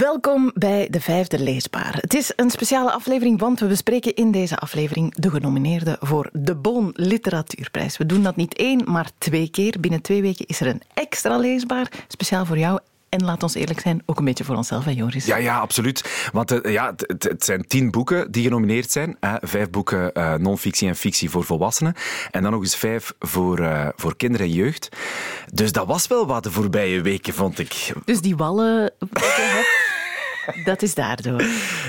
Welkom bij de vijfde leesbaar. Het is een speciale aflevering, want we bespreken in deze aflevering de genomineerden voor de Boon Literatuurprijs. We doen dat niet één, maar twee keer. Binnen twee weken is er een extra leesbaar, speciaal voor jou en laat ons eerlijk zijn, ook een beetje voor onszelf, hè, Joris? Ja, ja absoluut. Want uh, ja, het, het, zijn tien boeken die genomineerd zijn. Hè. Vijf boeken uh, non-fictie en fictie voor volwassenen. En dan nog eens vijf voor, uh, voor kinderen en jeugd. Dus dat was wel wat de voorbije weken, vond ik. Dus die wallen... Dat is daardoor.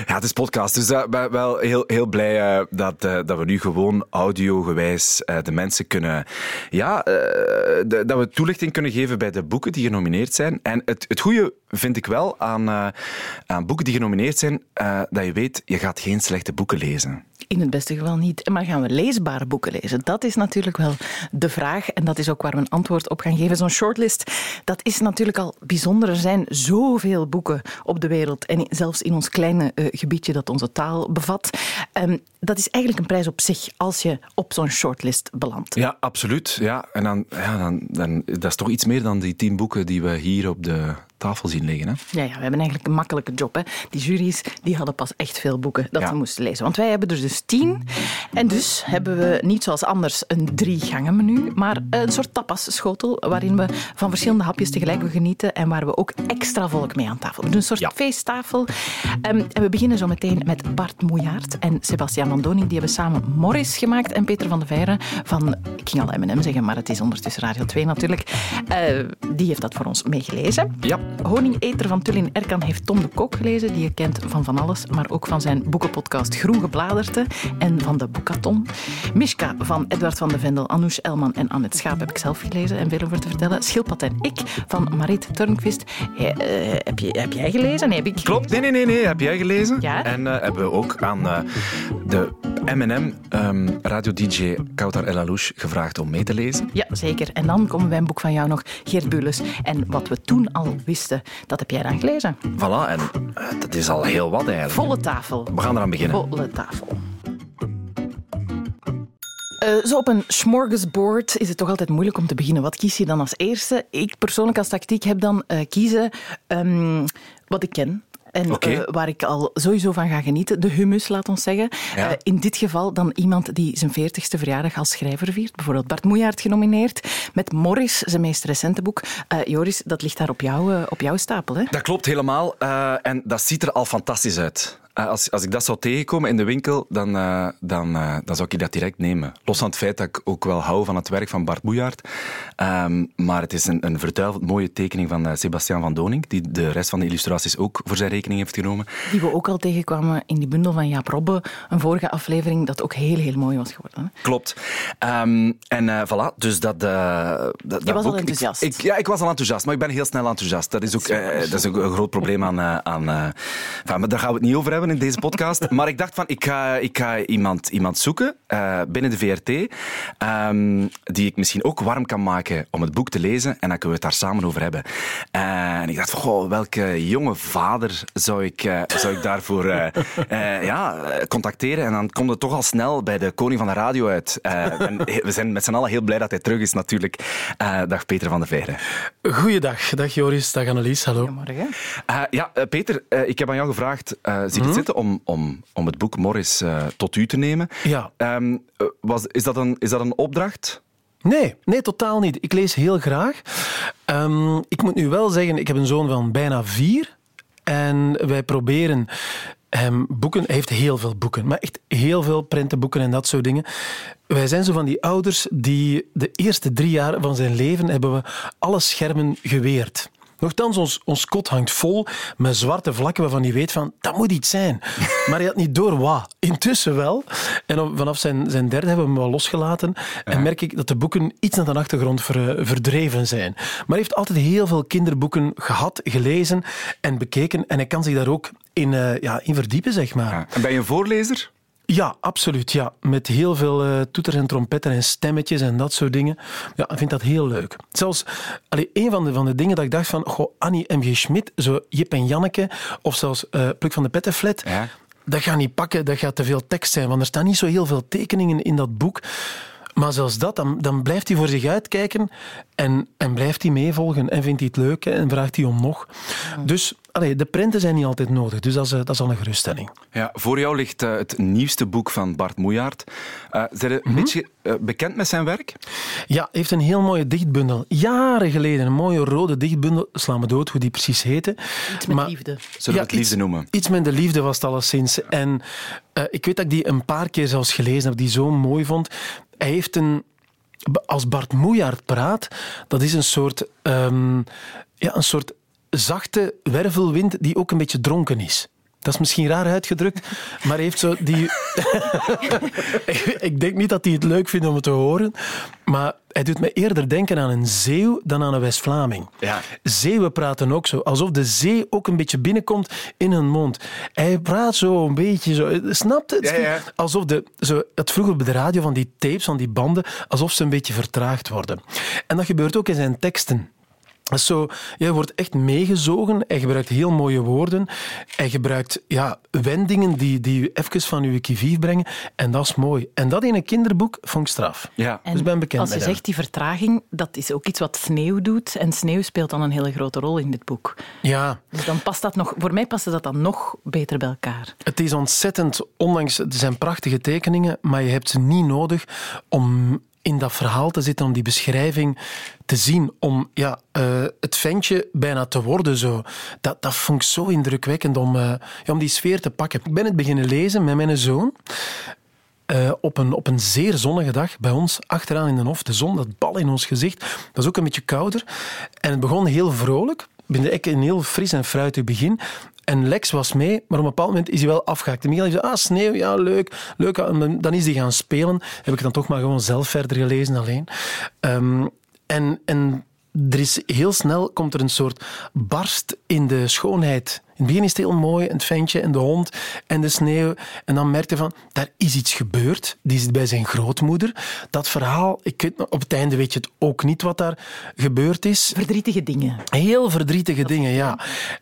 Ja, het is podcast. Dus ben wel heel, heel blij uh, dat, uh, dat we nu gewoon audiogewijs de mensen kunnen... Ja, de, dat we toelichting kunnen geven bij de boeken die genomineerd zijn. En het, het goede vind ik wel aan, aan boeken die genomineerd zijn, dat je weet, je gaat geen slechte boeken lezen. In het beste geval niet. Maar gaan we leesbare boeken lezen? Dat is natuurlijk wel de vraag. En dat is ook waar we een antwoord op gaan geven. Zo'n shortlist, dat is natuurlijk al bijzonder. Er zijn zoveel boeken op de wereld. En zelfs in ons kleine uh, gebiedje dat onze taal bevat. Um, dat is eigenlijk een prijs op zich als je op zo'n shortlist belandt. Ja, absoluut. Ja. En dan, ja, dan, dan, dat is toch iets meer dan die tien boeken die we hier op de tafel zien liggen. Hè? Ja, ja, we hebben eigenlijk een makkelijke job. Hè. Die juries die hadden pas echt veel boeken dat ja. we moesten lezen. Want wij hebben er dus tien. En dus hebben we niet zoals anders een drie gangen menu, maar een soort tapas-schotel waarin we van verschillende hapjes tegelijk genieten en waar we ook extra volk mee aan tafel. Dus een soort ja. feesttafel. Um, en we beginnen zo meteen met Bart Moejaert en Sebastian van Doning. Die hebben samen Morris gemaakt en Peter van de Veire van, ik ging al M&M zeggen, maar het is ondertussen Radio 2 natuurlijk. Uh, die heeft dat voor ons meegelezen. Ja. Honingeter van Tullin Erkan heeft Tom de Kok gelezen, die je kent van van alles, maar ook van zijn boekenpodcast Groen Gebladerte en van de Boekaton. Mishka van Edward van de Vendel, Anoush Elman en Annette Schaap heb ik zelf gelezen en veel over te vertellen. Schildpad en ik van Marit Turnquist. Uh, heb, je, heb jij gelezen? Nee, heb ik Klopt, nee, nee, nee, nee. Heb jij gelezen? Ja. En uh, hebben we ook aan uh, de M&M um, radio-dj Kautar El Alouche gevraagd om mee te lezen. Ja, zeker. En dan komen bij een boek van jou nog, Geert Bules. En wat we toen al wisten, dat heb jij dan gelezen. Voilà, en dat is al heel wat eigenlijk. Volle tafel. We gaan eraan beginnen. Volle tafel. Uh, zo op een smorgasbord is het toch altijd moeilijk om te beginnen. Wat kies je dan als eerste? Ik persoonlijk als tactiek heb dan uh, kiezen um, wat ik ken. En okay. uh, waar ik al sowieso van ga genieten, de humus, laat ons zeggen. Ja. Uh, in dit geval dan iemand die zijn 40ste verjaardag als schrijver viert. Bijvoorbeeld Bart Moejaert genomineerd. Met Morris, zijn meest recente boek. Uh, Joris, dat ligt daar op, jou, op jouw stapel. Hè? Dat klopt helemaal. en dat ziet er al fantastisch uit. Als, als ik dat zou tegenkomen in de winkel, dan, uh, dan, uh, dan zou ik dat direct nemen. Los van het feit dat ik ook wel hou van het werk van Bart Boejaert. Um, maar het is een, een vertuigend mooie tekening van uh, Sebastian van Doning, die de rest van de illustraties ook voor zijn rekening heeft genomen. Die we ook al tegenkwamen in die bundel van Jaap Robbe, een vorige aflevering, dat ook heel, heel mooi was geworden. Hè? Klopt. Um, en voilà, dus dat... dat Je was boek, al enthousiast. Ik, ik, ja, ik was al enthousiast, maar ik ben heel snel enthousiast. Dat is ook, dat is ook een groot probleem aan... aan enfin, maar daar gaan we het niet over hebben in deze podcast. Maar ik dacht van, ik ga, ik ga iemand, iemand zoeken uh, binnen de VRT um, die ik misschien ook warm kan maken om het boek te lezen en dan kunnen we het daar samen over hebben. Uh, en ik dacht, goh, welke jonge vader zou ik, uh, zou ik daarvoor ja, contacteren? En dan komt het toch al snel bij de koning van de radio uit. en we zijn met z'n allen heel blij dat hij terug is natuurlijk. dag Peter van de Veire. Goeiedag. Dag Joris, dag Annelies, hallo. Goedemorgen. ja, Peter, ik heb aan jou gevraagd, zie je het zitten om, om, om het boek Morris uh, tot u te nemen. Ja. Um, was, is, dat een, is dat een opdracht? Nee, nee, totaal niet. Ik lees heel graag. Um, ik moet nu wel zeggen, ik heb een zoon van bijna vier. En wij proberen hem boeken... Hij heeft heel veel boeken, maar echt heel veel prentenboeken en dat soort dingen. Wij zijn zo van die ouders die de eerste drie jaar van zijn leven hebben we alle schermen geweerd. Nochtans, ons, ons kot hangt vol met zwarte vlakken waarvan hij weet van, dat moet iets zijn. Maar hij had niet door wat. Intussen wel. En vanaf zijn, zijn derde hebben we hem wel losgelaten. En merk ik dat de boeken iets naar de achtergrond ver, verdreven zijn. Maar hij heeft altijd heel veel kinderboeken gehad, gelezen en bekeken. En hij kan zich daar ook in, uh, ja, in verdiepen, zeg maar. Ja. En ben je een voorlezer? Ja, absoluut. Ja. Met heel veel uh, toeters en trompetten en stemmetjes en dat soort dingen. Ja, ik vind dat heel leuk. Zelfs allee, een van de, van de dingen dat ik dacht van, goh, Annie M.G. Schmidt, zo Jip en Janneke, of zelfs uh, Pluk van de Pettenflat, ja. dat gaat niet pakken, dat gaat te veel tekst zijn, want er staan niet zo heel veel tekeningen in dat boek. Maar zelfs dat, dan, dan blijft hij voor zich uitkijken en, en blijft hij meevolgen en vindt hij het leuk en vraagt hij om nog. Dus allee, de prenten zijn niet altijd nodig, dus dat is, dat is al een geruststelling. Ja, voor jou ligt uh, het nieuwste boek van Bart Moejaert. Uh, zijn je een mm -hmm. beetje uh, bekend met zijn werk? Ja, hij heeft een heel mooie dichtbundel. Jaren geleden, een mooie rode dichtbundel. Sla me dood hoe die precies heette. Iets met maar, liefde. Zullen we het liefde iets, noemen? Iets met de liefde was het alleszins. En ik weet dat ik die een paar keer zelfs gelezen heb, die zo mooi vond. Hij heeft een als Bart Moejaert praat, dat is een soort, um, ja, een soort zachte wervelwind die ook een beetje dronken is. Dat is misschien raar uitgedrukt, maar heeft zo die. ik denk niet dat hij het leuk vindt om het te horen, maar hij doet me eerder denken aan een zeeuw dan aan een West-Vlaming. Ja. Zeeuwen praten ook zo, alsof de zee ook een beetje binnenkomt in hun mond. Hij praat zo een beetje zo, snapt het? Ja, ja. Alsof de, zo, het vroeger bij de radio van die tapes, van die banden, alsof ze een beetje vertraagd worden. En dat gebeurt ook in zijn teksten. Zo, jij wordt echt meegezogen. Hij gebruikt heel mooie woorden. Hij gebruikt ja, wendingen die, die even van uw kivief brengen. En dat is mooi. En dat in een kinderboek vond ik straf. Ja. dus ben bekend als je zegt die vertraging, dat is ook iets wat sneeuw doet. En sneeuw speelt dan een hele grote rol in dit boek. Ja. Dus dan past dat nog, voor mij past dat dan nog beter bij elkaar. Het is ontzettend, ondanks het zijn prachtige tekeningen, maar je hebt ze niet nodig om in dat verhaal te zitten, om die beschrijving te zien, om ja, uh, het ventje bijna te worden. Zo. Dat, dat vond ik zo indrukwekkend om, uh, ja, om die sfeer te pakken. Ik ben het beginnen lezen met mijn zoon. Uh, op, een, op een zeer zonnige dag bij ons, achteraan in de hof. De zon, dat bal in ons gezicht. Dat is ook een beetje kouder. En het begon heel vrolijk. Ik een heel fris en fruitig begin. En Lex was mee, maar op een bepaald moment is hij wel afgehaakt. En Miguel zei, ah, sneeuw, ja, leuk. leuk. Dan is hij gaan spelen. Heb ik dan toch maar gewoon zelf verder gelezen alleen. Um, en, en er is heel snel komt er een soort barst in de schoonheid. In het begin is het heel mooi, het ventje en de hond en de sneeuw. En dan merk je van, daar is iets gebeurd. Die zit bij zijn grootmoeder. Dat verhaal, ik weet, op het einde weet je het ook niet wat daar gebeurd is. Verdrietige dingen. Heel verdrietige dingen, ja.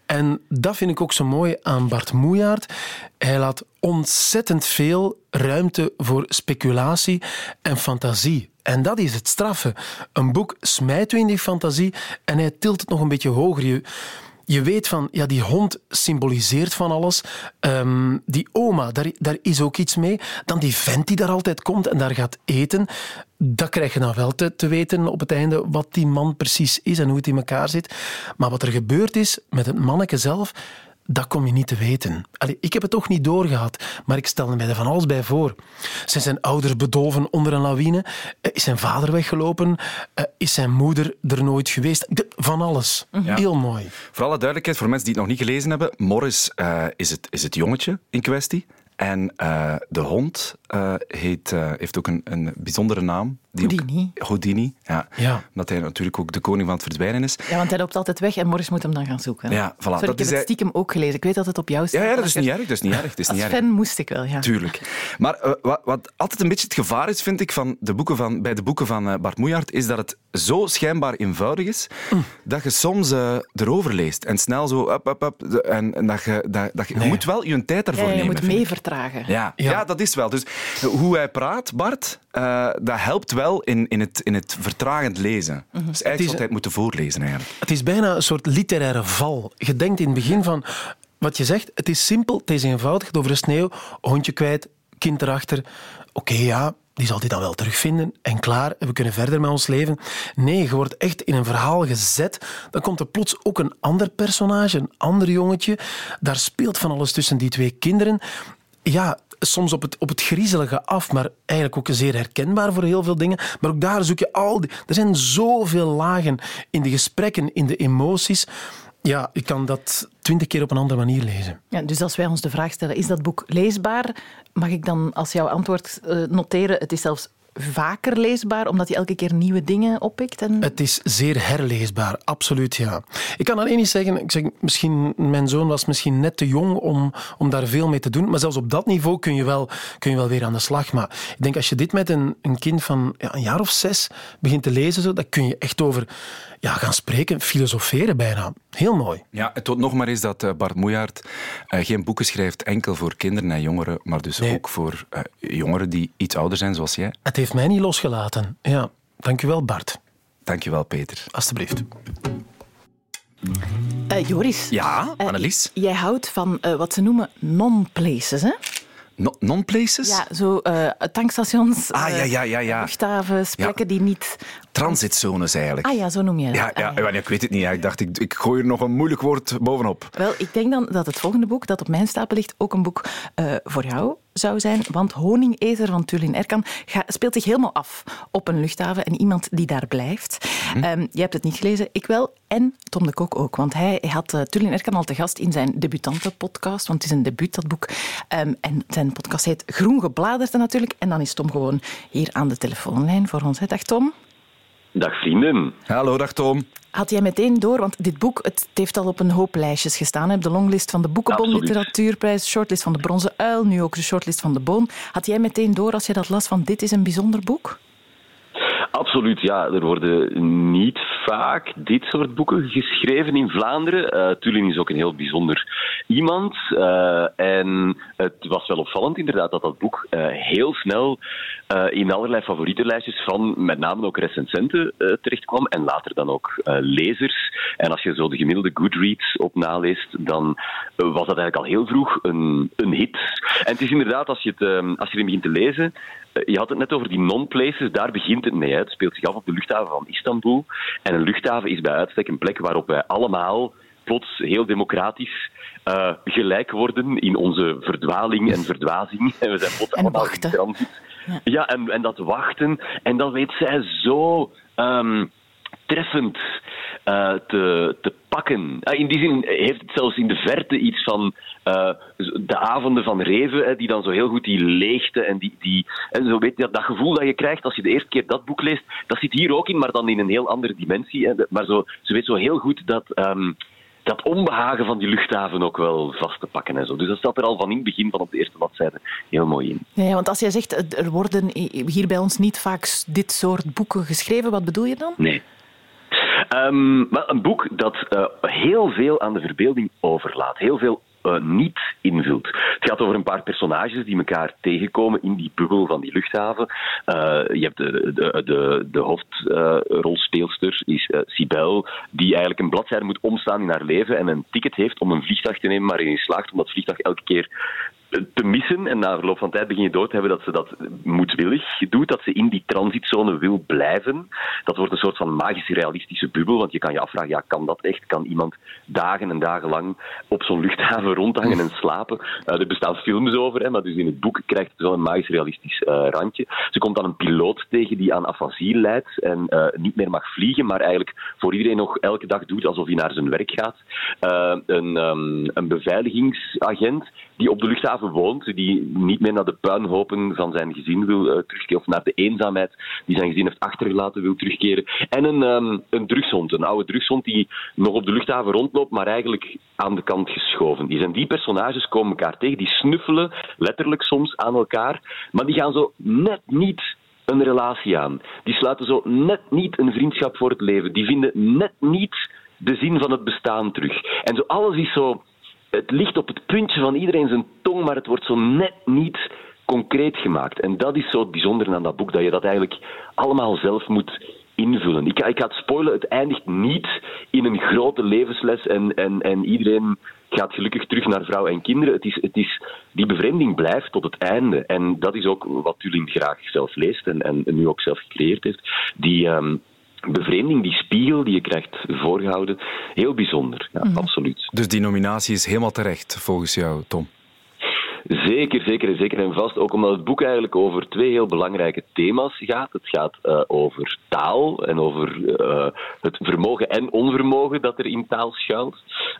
En dat vind ik ook zo mooi aan Bart Moejaert. Hij laat ontzettend veel ruimte voor speculatie en fantasie. En dat is het straffe. Een boek smijt u in die fantasie en hij tilt het nog een beetje hoger. Je, je weet van, ja, die hond symboliseert van alles. Um, die oma, daar, daar is ook iets mee. Dan die vent die daar altijd komt en daar gaat eten. Dat krijg je dan wel te, te weten op het einde wat die man precies is en hoe het in elkaar zit. Maar wat er gebeurd is met het manneke zelf, dat kom je niet te weten. Allee, ik heb het toch niet doorgehad, maar ik stel me er van alles bij voor. Zijn zijn ouders bedolven onder een lawine? Is zijn vader weggelopen? Is zijn moeder er nooit geweest? Van alles. Ja. Heel mooi. Voor alle duidelijkheid, voor mensen die het nog niet gelezen hebben, Morris uh, is, het, is het jongetje in kwestie. En uh, de hond uh, heet, uh, heeft ook een, een bijzondere naam. Die Houdini. Ook, Houdini, ja. ja. Omdat hij natuurlijk ook de koning van het verdwijnen is. Ja, want hij loopt altijd weg en Morris moet hem dan gaan zoeken. Ja, voilà. Sorry, dat ik heb is het stiekem ook gelezen. Ik weet dat het op jou staat. Ja, ja dat is niet erg. Dat is niet erg. Dat is Als niet erg. fan moest ik wel, ja. Tuurlijk. Maar uh, wat, wat, altijd een beetje het gevaar is, vind ik, van de boeken van, bij de boeken van uh, Bart Moejaert, is dat het zo schijnbaar eenvoudig is, mm. dat je soms uh, erover leest en snel zo up, up, up. En, en dat je, dat, dat je, nee. je moet wel je tijd ervoor ja, je nemen. Je moet mee vertragen. Ja. Ja. ja, dat is wel. Dus hoe hij praat, Bart, dat helpt wel in, in, het, in het vertragend lezen. Mm -hmm. Dus eigenlijk zou hij het moeten voorlezen. Eigenlijk. Het is bijna een soort literaire val. Je denkt in het begin van... Wat je zegt, het is simpel, het is eenvoudig. Het over de sneeuw, hondje kwijt, kind erachter. Oké, okay, ja, die zal hij dan wel terugvinden. En klaar, we kunnen verder met ons leven. Nee, je wordt echt in een verhaal gezet. Dan komt er plots ook een ander personage, een ander jongetje. Daar speelt van alles tussen die twee kinderen. Ja, soms op het, op het griezelige af, maar eigenlijk ook zeer herkenbaar voor heel veel dingen. Maar ook daar zoek je al die... Er zijn zoveel lagen in de gesprekken, in de emoties. Ja, ik kan dat twintig keer op een andere manier lezen. Ja, dus als wij ons de vraag stellen, is dat boek leesbaar? Mag ik dan als jouw antwoord uh, noteren, het is zelfs vaker leesbaar, omdat hij elke keer nieuwe dingen oppikt? En... Het is zeer herleesbaar, absoluut, ja. Ik kan alleen niet zeggen, ik zeg, misschien, mijn zoon was misschien net te jong om, om daar veel mee te doen, maar zelfs op dat niveau kun je wel, kun je wel weer aan de slag. Maar ik denk, als je dit met een, een kind van ja, een jaar of zes begint te lezen, zo, dan kun je echt over ja, gaan spreken, filosoferen bijna. Heel mooi. Ja, het toont nog maar eens dat Bart Moejaert geen boeken schrijft enkel voor kinderen en jongeren, maar dus ook voor jongeren die iets ouder zijn, zoals jij. Het heeft mij niet losgelaten. Ja, dankjewel Bart. Dankjewel Peter. Alsjeblieft. Uh, Joris. Ja, Annelies. jij houdt van wat ze noemen non-places, hè? Non-places? Ja, zo uh, tankstations, ah, ja, ja, ja, ja. luchthavens, plekken die niet... Transitzones eigenlijk. Ah ja, zo noem je dat. Ja, ja, ah, ik weet het niet. Ik dacht, ik, ik gooi er nog een moeilijk woord bovenop. Wel, ik denk dan dat het volgende boek dat op mijn stapel ligt ook een boek uh, voor jou zou zijn. Want Honingeter van Tulin Erkan speelt zich helemaal af op een luchthaven en iemand die daar blijft. Mm -hmm. um, je hebt het niet gelezen, ik wel. En Tom de Kok ook. Want hij had uh, Tulin Erkan al te gast in zijn debutantenpodcast. Want het is een debuut, dat boek. Um, en zijn podcast heet Groen Gebladerte natuurlijk. En dan is Tom gewoon hier aan de telefoonlijn voor ons. Hè. Dag Tom. Dag vrienden. Hallo, dag Tom. Had jij meteen door, want dit boek het heeft al op een hoop lijstjes gestaan. Op de longlist van de Boekenbon Literatuurprijs, shortlist van de Bronzen Uil, nu ook de shortlist van de Boon. Had jij meteen door als je dat las van dit is een bijzonder boek? Absoluut, ja. Er worden niet vaak dit soort boeken geschreven in Vlaanderen. Uh, is ook een heel bijzonder iemand. Uh, en het was wel opvallend inderdaad dat dat boek uh, heel snel in allerlei favorietenlijstjes van met name ook recensenten terechtkwam. En later dan ook lezers. En als je zo de gemiddelde Goodreads op naleest, dan was dat eigenlijk al heel vroeg een, een hit. En het is inderdaad, als je, het, als je erin begint te lezen, je had het net over die non-places, daar begint het mee. Het speelt zich af op de luchthaven van Istanbul. En een luchthaven is bij uitstek een plek waarop wij allemaal plots heel democratisch uh, gelijk worden in onze verdwaling en verdwazing. En we zijn plots en allemaal wachten. in transit. Ja, ja en, en, dat wachten. En dat weet zij zo um, treffend uh, te, te pakken. Uh, in die zin heeft het zelfs in de verte iets van uh, de avonden van Reven, die dan zo heel goed die leegte en die, die en zo weet je, dat gevoel dat je krijgt als je de eerste keer dat boek leest, dat zit hier ook in, maar dan in een heel andere dimensie. Hè. Maar zo, ze weet zo heel goed dat. Um, dat onbehagen van die luchthaven ook wel vast te pakken en zo. Dus dat staat er al van in het begin van op de eerste bladzijde heel mooi in. Ja, want als jij zegt, er worden hier bij ons niet vaak dit soort boeken geschreven, wat bedoel je dan? Nee. Maar een boek dat uh, heel veel aan de verbeelding overlaat. Heel veel uh, niet invult. Het gaat over een paar personages die elkaar tegenkomen in die bubbel van die luchthaven. Uh, je hebt de, de, de, de hoofdrolspeelster, uh, is Sibel, die eigenlijk een bladzijde moet omstaan in haar leven en een ticket heeft om een vliegtuig te nemen, maar in slaagt om dat vliegtuig elke keer te missen. En na verloop van tijd begin je door te hebben dat ze dat moedwillig doet, dat ze in die transitzone wil blijven. Dat wordt een soort van magische realistische bubbel, want je kan je afvragen, ja, kan dat echt? Kan iemand dagen en dagen lang op zo'n luchthaven rondhangen en slapen? Uh, er bestaan films over, hè, maar dus in het boek krijgt het zo'n magisch realistisch uh, randje. Ze komt dan een piloot tegen die aan afasie leidt en uh, niet meer mag vliegen, maar eigenlijk voor iedereen nog elke dag doet alsof hij naar zijn werk gaat. een, um, een beveiligingsagent die op de luchthaven woont, die niet meer naar de puinhopen van zijn gezin wil uh, terugkeren, of naar de eenzaamheid die zijn gezin heeft achtergelaten wil terugkeren. En een, um, een drugshond, een oude drugshond die nog op de luchthaven rondloopt, maar eigenlijk aan de kant geschoven is. En die personages komen elkaar tegen, die snuffelen letterlijk soms aan elkaar, maar die gaan zo net niet een relatie aan. Die sluiten zo net niet een vriendschap voor het leven. Die vinden net niet de zin van het bestaan terug. En zo alles is zo het ligt op het puntje van iedereen zijn tong, maar het wordt zo net niet concreet gemaakt. En dat is zo het bijzondere aan dat boek, dat je dat eigenlijk allemaal zelf moet invullen. Ik, ik ga het spoilen, het eindigt niet in een grote levensles en, en, en iedereen gaat gelukkig terug naar vrouw en kinderen. Het is, het is, die bevreemding blijft tot het einde. En dat is ook wat Tulin graag zelf leest en, en nu ook zelf gecreëerd heeft. Die, um, bevreemding, die spiegel die je krijgt voorgehouden, heel bijzonder. Ja, mm. absoluut. Dus die nominatie is helemaal terecht, volgens jou, Tom? Zeker, zeker, zeker en vast. Ook omdat het boek eigenlijk over twee heel belangrijke thema's gaat. Het gaat uh, over taal en over uh, het vermogen en onvermogen dat er in taal schuilt.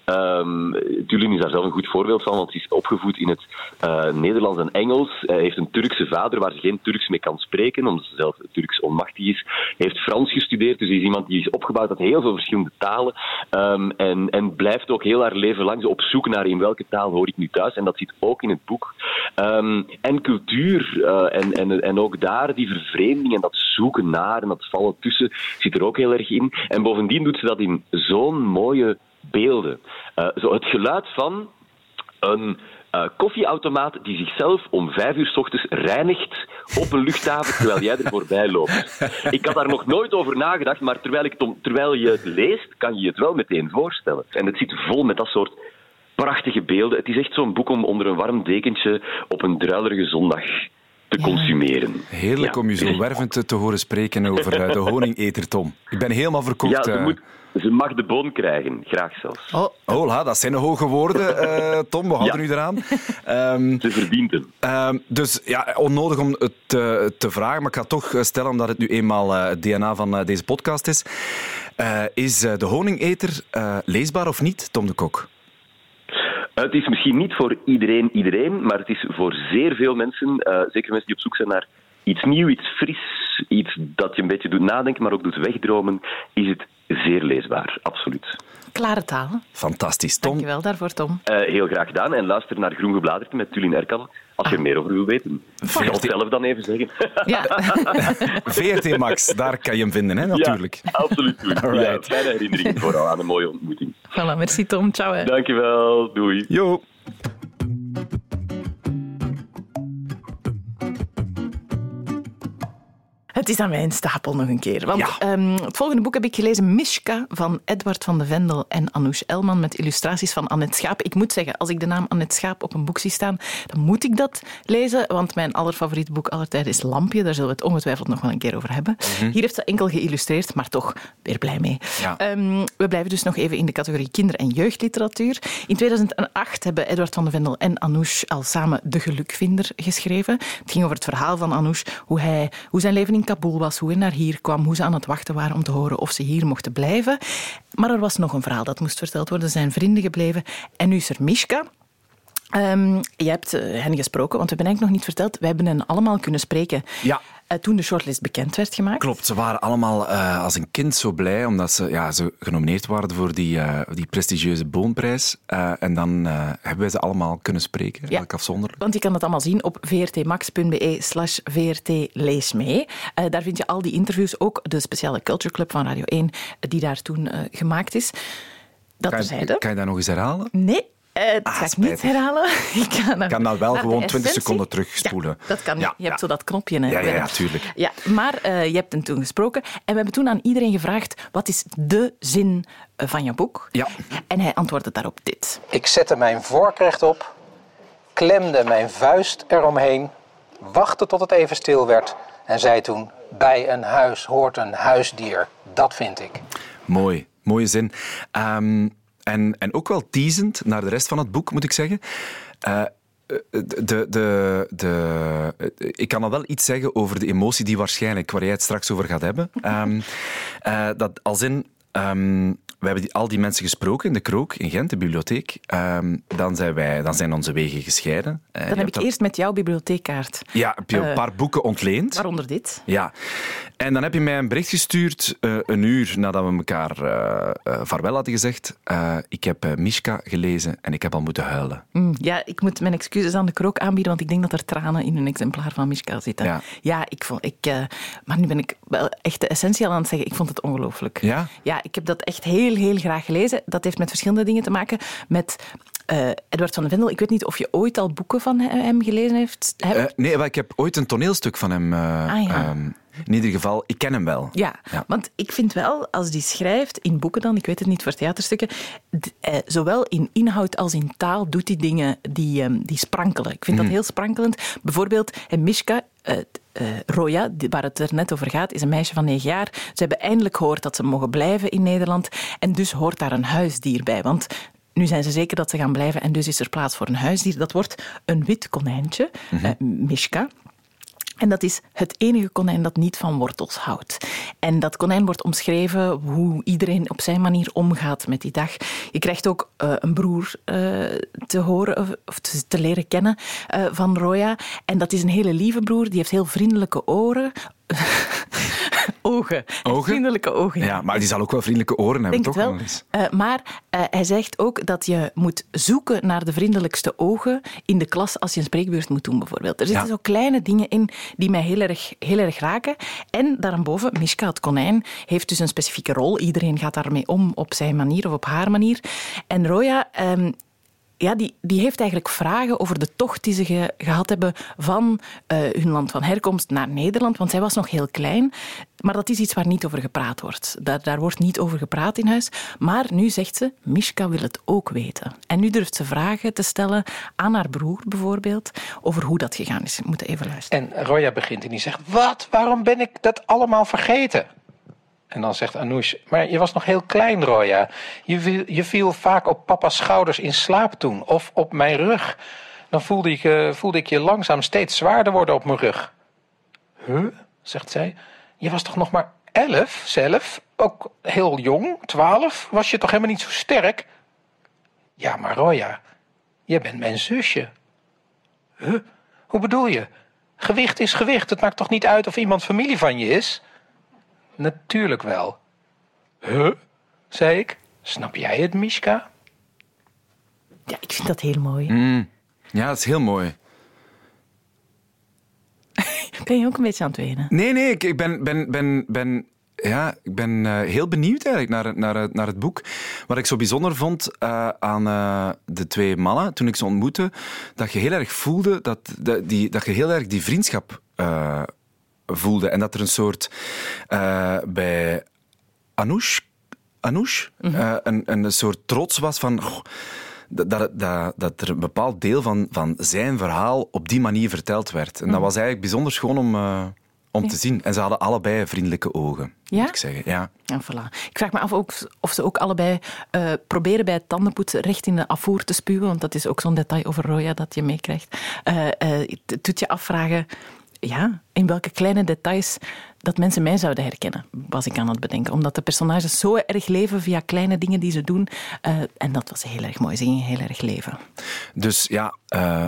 Um, is daar zelf een goed voorbeeld van, want ze is opgevoed in het uh, Nederlands en Engels. Heeft een Turkse vader waar ze geen Turks mee kan spreken, omdat ze zelf Turks onmachtig is. Heeft Frans gestudeerd, dus hij is iemand die is opgebouwd uit heel veel verschillende talen. Um, en, en blijft ook heel haar leven lang op zoek naar in welke taal hoor ik nu thuis. En dat zit ook in het Um, en cultuur, uh, en, en, en ook daar die vervreemding en dat zoeken naar en dat vallen tussen zit er ook heel erg in. En bovendien doet ze dat in zo'n mooie beelden. Uh, zo het geluid van een uh, koffieautomaat die zichzelf om vijf uur s ochtends reinigt op een luchthaven terwijl jij er voorbij loopt. Ik had daar nog nooit over nagedacht, maar terwijl, ik terwijl je het leest, kan je het wel meteen voorstellen. En het zit vol met dat soort prachtige beelden. Het is echt zo'n boek om onder een warm dekentje op een druilerige zondag te consumeren. Heerlijk om je zo wervend te horen spreken over uh, de honingeter, Tom. Ik ben helemaal verkocht. Ja, moet, ze mag de boon krijgen, graag zelfs. Oh, oh dat zijn de hoge woorden, uh, Tom. We houden ja. nu eraan. Um, ze verdient hem. Um, dus ja, onnodig om het te, te, vragen, maar ik ga het toch stellen, omdat het nu eenmaal het DNA van deze podcast is. is de honingeter leesbaar of niet, Tom de Kok? Het is misschien niet voor iedereen iedereen, maar het is voor zeer veel mensen, zeker mensen die op zoek zijn naar iets nieuw, iets fris, iets dat je een beetje doet nadenken, maar ook doet wegdromen, is het zeer leesbaar, absoluut. Klare taal. Fantastisch, Tom. Dankjewel daarvoor, Tom. Uh, heel graag gedaan. En luister naar Groen Gebladerte met Tulin Erkan als je er ah. meer over wil weten. Ik zal het zelf dan even zeggen. Ja. VRT Max, daar kan je hem vinden, hè, natuurlijk. Ja, absoluut. Ja, fijne herinnering vooral aan een mooie ontmoeting. Voilà, merci Tom. Ciao. Hè. Dankjewel. Doei. Jo. Het is aan mijn stapel nog een keer. Want ehm, het volgende boek heb ik gelezen, Mishka, van Edward van de Vendel en Anoush Elman, met illustraties van Annette Schaap. Ik moet zeggen, als ik de naam Annette Schaap op een boek zie staan, dan moet ik dat lezen, want mijn allerfavoriete boek aller tijden is Lampje. Daar zullen we het ongetwijfeld nog wel een keer over hebben. Mhm. Hier heeft ze enkel geïllustreerd, maar toch weer blij mee. Ehm, we blijven dus nog even in de categorie kinder- en jeugdliteratuur. In 2008 hebben Edward van de Vendel en Anoush al samen De Gelukvinder geschreven. Het ging over het verhaal van Anoush, hoe, hij, hoe zijn leven in Was, hoe hij naar hier kwam, hoe ze aan het wachten waren om te horen of ze hier mochten blijven. Maar er was nog een verhaal dat moest verteld worden. Zijn vrienden gebleven. En nu is er Mishka. Um, je hebt uh, hen gesproken, want we hebben eigenlijk nog niet verteld. We hebben hen allemaal kunnen spreken. Ja. Uh, toen de shortlist bekend werd gemaakt. Klopt, ze waren allemaal uh, als een kind zo blij omdat ze, ja, ze genomineerd waren voor die, die prestigieuze Boonprijs. en dan hebben wij ze allemaal kunnen spreken, ja. elk afzonderlijk. Want je kan dat allemaal zien op vrtmax.be slash vrtleesmee. daar vind je al die interviews, ook de speciale Culture Club van Radio 1, die daar toen gemaakt is. Dat kan, je, kan je dat nog eens herhalen? Nee, uh, dat ah, ga ik niet herhalen. Ik kan, kan dan wel gewoon 20 seconden terugspoelen. Ja, dat kan. Ja, je hebt zo dat knopje. Hè, ja, ja, ja, tuurlijk. Ja, maar uh, je hebt hem toen gesproken. En we hebben toen aan iedereen gevraagd, wat is de zin eh, van je boek? Ja. En hij antwoordde daarop dit. Ik zette mijn vork rechtop, klemde mijn vuist eromheen, wachtte tot het even stil werd en zei toen... Bij een huis hoort een huisdier. Dat vind ik. Mooi, mooie zin. Um, en, en ook wel teasend naar de rest van het boek, moet ik zeggen. Uh, de, de, de, ik kan al wel iets zeggen over de emotie die waarschijnlijk, waar jij het straks over gaat hebben. Um, uh, dat als in, um, we hebben die, al die mensen gesproken in de Krook in Gent, de bibliotheek. Um, dan, zijn wij, dan zijn onze wegen gescheiden. Uh, dan heb ik eerst met jouw bibliotheekkaart. Ja, heb je een paar boeken ontleend. Waaronder dit. Ja. En dan heb je mij een bericht gestuurd, uh, een uur nadat we elkaar uh, vaarwel hadden gezegd. ik heb Mishka gelezen en ik heb al moeten huilen. Mm, ja, ik moet mijn excuses aan de krook aanbieden, want ik denk dat er tranen in een exemplaar van Mishka zitten. Ja, ja ik vond, ik, maar nu ben ik wel echt de essentie aan het zeggen. Ik vond het ongelooflijk. Ja? Ja, ik heb dat echt heel, heel graag gelezen. Dat heeft met verschillende dingen te maken. Met uh, Edward van den Vendel, ik weet niet of je ooit al boeken van hem gelezen heeft. Uh, nee, maar ik heb ooit een toneelstuk van hem. Uh, ah, ja. um, in ieder geval, ik ken hem wel. Ja, ja, want ik vind wel, als die schrijft, in boeken dan, ik weet het niet voor theaterstukken, zowel in inhoud als in taal doet hij dingen die, um, die sprankelen. Ik vind dat mhm. heel sprankelend. Bijvoorbeeld, en Mishka, uh, uh, Roya, waar het er net over gaat, is een meisje van negen jaar. Ze hebben eindelijk gehoord dat ze mogen blijven in Nederland. En dus hoort daar een huisdier bij. Want nu zijn ze zeker dat ze gaan blijven en dus is er plaats voor een huisdier. Dat wordt een wit konijntje, mm -hmm. Mishka. En dat is het enige konijn dat niet van wortels houdt. En dat konijn wordt omschreven hoe iedereen op zijn manier omgaat met die dag. Je krijgt ook uh, een broer uh, te horen of, te, leren kennen uh, van Roya. En dat is een hele lieve broer, die heeft heel vriendelijke oren. ogen. Ogen? Vriendelijke ogen. Ja, maar die zal ook wel vriendelijke oren hebben, denk toch? het wel. Eh, maar eh, hij zegt ook dat je moet zoeken naar de vriendelijkste ogen in de klas als je een spreekbeurt moet doen, bijvoorbeeld. Er zitten Ja. zo kleine dingen in die mij heel erg, heel erg raken. En daarboven, Mishka, het konijn, heeft dus een specifieke rol. Iedereen gaat daarmee om op zijn manier of op haar manier. En Roya... ehm, ja, die, die heeft eigenlijk vragen over de tocht die ze ge- gehad hebben van eh, hun land van herkomst naar Nederland. Want zij was nog heel klein. Maar dat is iets waar niet over gepraat wordt. Daar, daar wordt niet over gepraat in huis. Maar nu zegt ze, Mishka wil het ook weten. En nu durft ze vragen te stellen aan haar broer bijvoorbeeld over hoe dat gegaan is. We moeten even luisteren. En Roya begint en die zegt: Wat? Waarom ben ik dat allemaal vergeten? En dan zegt Anoush: Maar je was nog heel klein, Roya. Je viel, je viel vaak op papa's schouders in slaap toen, of op mijn rug. Dan voelde ik, eh, voelde ik je langzaam steeds zwaarder worden op mijn rug. Huh? zegt zij. Je was toch nog maar elf zelf? Ook heel jong, twaalf? Was je toch helemaal niet zo sterk? Ja, maar Roya, je bent mijn zusje. Huh? Hoe bedoel je? Gewicht is gewicht. Het maakt toch niet uit of iemand familie van je is? Natuurlijk wel. Huh? zei ik. Snap jij het, Mishka? Ja, ik vind dat heel mooi. Ja, dat is heel mooi. Ben je ook een beetje aan het wenen? Nee, nee, ik, ik ben, ben, ben, ben, ja, ik ben eh, heel benieuwd eigenlijk naar, het- naar, het- naar het boek. Wat ik zo bijzonder vond eh, aan eh, de twee mannen toen ik ze ontmoette, dat je heel erg voelde dat, dat, die, dat je heel erg die vriendschap eh, voelde. En dat er een soort eh, bij Anoush, Anoush eh, een, een soort trots was van. dat, dat, dat, er een bepaald deel van, van zijn verhaal op die manier verteld werd. En dat was eigenlijk bijzonder schoon om, eh, om te zien. En ze hadden allebei vriendelijke ogen, Ja? moet ik zeggen. Ja. Ja, voilà. Ik vraag me af ook of ze ook allebei proberen bij het tandenpoetsen recht in de afvoer te spuwen, want dat is ook zo'n detail over Roya dat je meekrijgt. Eh, het doet je afvragen ja, in welke kleine details dat mensen mij zouden herkennen, was ik aan het bedenken. Omdat de personages zo erg leven via kleine dingen die ze doen. Eh, en dat was heel erg mooi. Ze gingen heel erg leven. Dus ja, eh,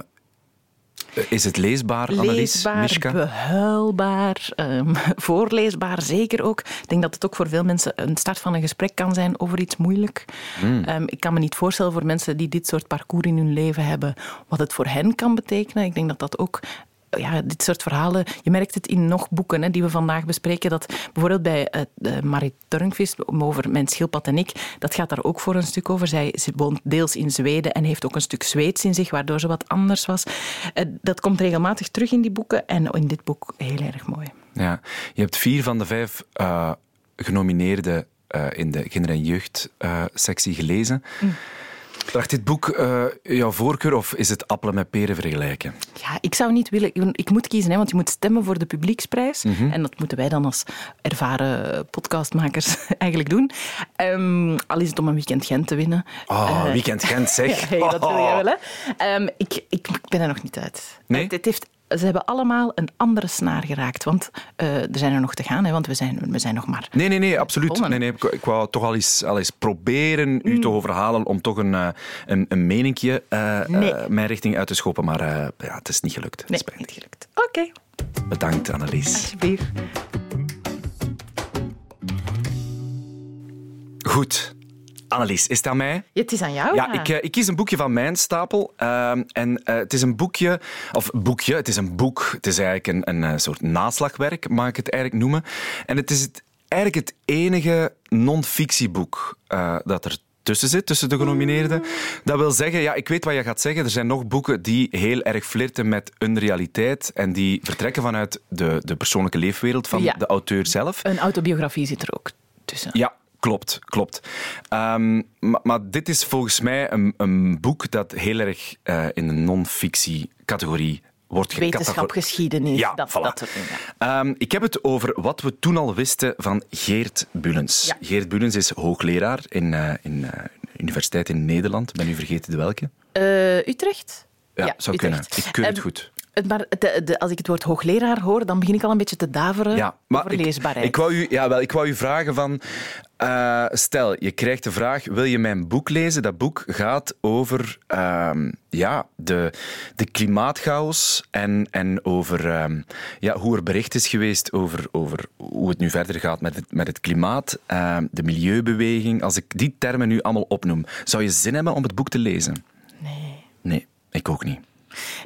is het leesbaar, Annelies? Leesbaar, Mishka? behuilbaar, ehm, voorleesbaar zeker ook. Ik denk dat het ook voor veel mensen een start van een gesprek kan zijn over iets moeilijk. Hmm. Ehm, ik kan me niet voorstellen voor mensen die dit soort parcours in hun leven hebben, wat het voor hen kan betekenen. Ik denk dat dat ook ja, dit soort verhalen, je merkt het in nog boeken hè, die we vandaag bespreken, dat bijvoorbeeld bij uh, Marit Turnquist over Mijn schildpad en ik, dat gaat daar ook voor een stuk over. Zij ze woont deels in Zweden en heeft ook een stuk Zweeds in zich, waardoor ze wat anders was. Uh, dat komt regelmatig terug in die boeken en in dit boek heel erg mooi. Ja, je hebt vier van de vijf uh, genomineerden in de kinder- en jeugdsectie gelezen. Mm. Draagt dit boek uh, jouw voorkeur of is het appelen met peren vergelijken? Ja, ik zou niet willen... Ik, moet kiezen, hè, want je moet stemmen voor de publieksprijs. Mm -hmm. En dat moeten wij dan als ervaren podcastmakers eigenlijk doen. Um, al is het om een weekend Gent te winnen. Oh, uh, weekend Gent, zeg. hey, dat wil jij wel, hè? Um, ik, ik, ik ben er nog niet uit. Nee? Het, het heeft ze hebben allemaal een andere snaar geraakt. Want uh, er zijn er nog te gaan, hè, want we zijn, we zijn nog maar. Nee, nee, nee, absoluut. Nee, nee, ik, ik wou toch al eens, al eens proberen mm. u te overhalen om toch een, uh, een, een meninkje uh, nee. mijn richting uit te schoppen. Maar ja, het is niet gelukt. Nee, niet gelukt. Oké. Okay. Bedankt, Annelies. Alsjeblieft. Goed. Annelies, is het aan mij? Ja, het is aan jou. Ja, ik, uh, ik, kies een boekje van mijn stapel. Uh, en uh, het is een boekje, of boekje, het is een boek. Het is eigenlijk een, een soort naslagwerk, mag ik het eigenlijk noemen. En het is het, eigenlijk het enige non-fictieboek uh, dat er tussen zit, tussen de genomineerden. Dat wil zeggen, ja, ik weet wat je gaat zeggen. Er zijn nog boeken die heel erg flirten met een realiteit en die vertrekken vanuit de, de persoonlijke leefwereld van ja. de auteur zelf. Een autobiografie zit er ook tussen. Ja, Klopt, klopt. Um, maar, maar, dit is volgens mij een, een boek dat heel erg uh, in de non-fictie-categorie wordt Wetenschap, geschiedenis. Ja, dat, voilà. dat soort. Um, ik heb het over wat we toen al wisten van Geert Bulens. Ja. Geert Bulens is hoogleraar in, uh, in uh, universiteit in Nederland. Ben u vergeten de welke? Utrecht? Ja, zou Utrecht. kunnen. Ik keur het um, goed. Maar de, de, als ik het woord hoogleraar hoor, dan begin ik al een beetje te daveren Ja, maar over ik, leesbaarheid. ik, wou u, ja, wel, ik wou u vragen van... eh, stel, je krijgt de vraag, wil je mijn boek lezen? Dat boek gaat over ehm, ja, de, de klimaatchaos en, en over ehm, ja, hoe er bericht is geweest over, over hoe het nu verder gaat met het, met het klimaat, ehm, de milieubeweging. Als ik die termen nu allemaal opnoem, zou je zin hebben om het boek te lezen? Nee. Nee, ik ook niet.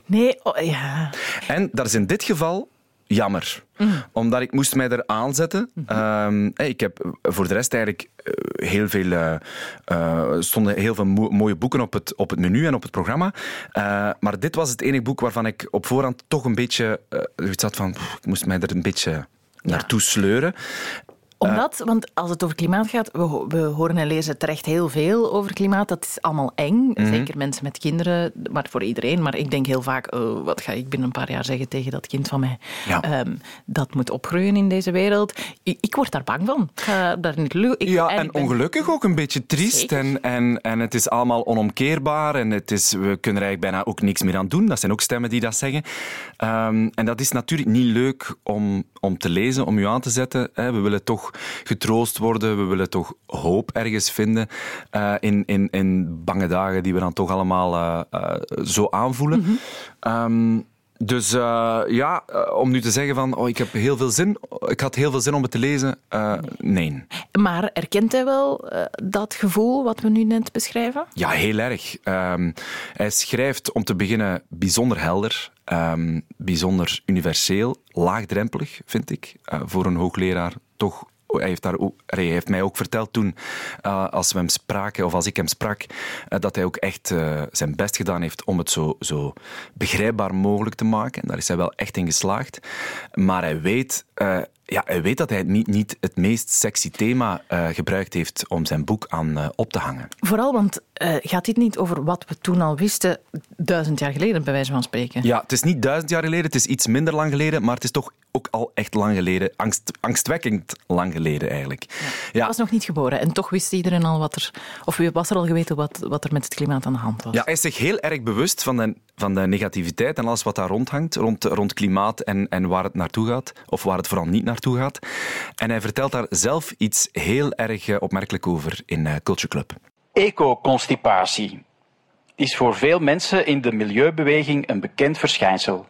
Nee, oh, ja. En dat is in dit geval jammer. Omdat ik moest mij er aanzetten. Ehm, hey, ik heb voor de rest eigenlijk eh, heel veel... eh, eh, stonden heel veel mo- mooie boeken op het, op het menu en op het programma. Eh, maar dit was het enige boek waarvan ik op voorhand toch een beetje... eh, zoiets had van... pff, ik moest mij er een beetje naartoe sleuren. Omdat, want als het over klimaat gaat, we, we horen en lezen terecht heel veel over klimaat. Dat is allemaal eng. Mhm. Zeker mensen met kinderen, maar voor iedereen. Maar ik denk heel vaak, oh, wat ga ik binnen een paar jaar zeggen tegen dat kind van mij? Ja. Ehm, dat moet opgroeien in deze wereld. Ik, ik word daar bang van. Ik ga daar niet ik, Ja, en ben- ongelukkig ook een beetje triest. Zeker. En, en, en het is allemaal onomkeerbaar. En het is, we kunnen er eigenlijk bijna ook niks meer aan doen. Dat zijn ook stemmen die dat zeggen. Ehm, en dat is natuurlijk niet leuk om, om te lezen, om u aan te zetten. We willen toch getroost worden. We willen toch hoop ergens vinden eh, in, in, in bange dagen die we dan toch allemaal eh, eh, zo aanvoelen. Ehm, dus ja, om nu te zeggen van oh, ik heb heel veel zin, ik had heel veel zin om het te lezen, nee. Maar erkent hij wel dat gevoel wat we nu net beschrijven? Ja, heel erg. Ehm, hij schrijft om te beginnen bijzonder helder, ehm, bijzonder universeel, laagdrempelig, vind ik, voor een hoogleraar. Toch, hij heeft, daar ook, hij heeft mij ook verteld toen, eh, als we hem spraken, of als ik hem sprak, eh, dat hij ook echt eh, zijn best gedaan heeft om het zo, zo begrijpbaar mogelijk te maken. En daar is hij wel echt in geslaagd. Maar hij weet... ja, hij weet dat hij niet, niet het meest sexy thema gebruikt heeft om zijn boek aan op te hangen. Vooral, want gaat dit niet over wat we toen al wisten, duizend jaar geleden, bij wijze van spreken? Ja, het is niet duizend jaar geleden, het is iets minder lang geleden, maar het is toch ook al echt lang geleden. Angst, angstwekkend lang geleden eigenlijk. Ja, was nog niet geboren en toch wist iedereen al wat er... Of wie was er al geweten wat, wat er met het klimaat aan de hand was? ja, hij is zich heel erg bewust van de, van de negativiteit en alles wat daar rondhangt, rond, rond klimaat en, en waar het naartoe gaat, of waar het vooral niet naartoe gaat. En hij vertelt daar zelf iets heel erg eh, opmerkelijk over in eh, Culture Club. Ecoconstipatie is voor veel mensen in de milieubeweging een bekend verschijnsel.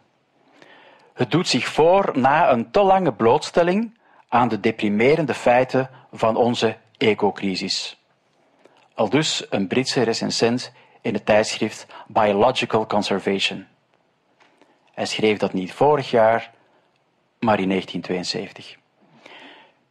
Het doet zich voor na een te lange blootstelling aan de deprimerende feiten van onze ecocrisis. Aldus een Britse recensent in het tijdschrift Biological Conservation. Hij schreef dat niet vorig jaar, maar in 1972.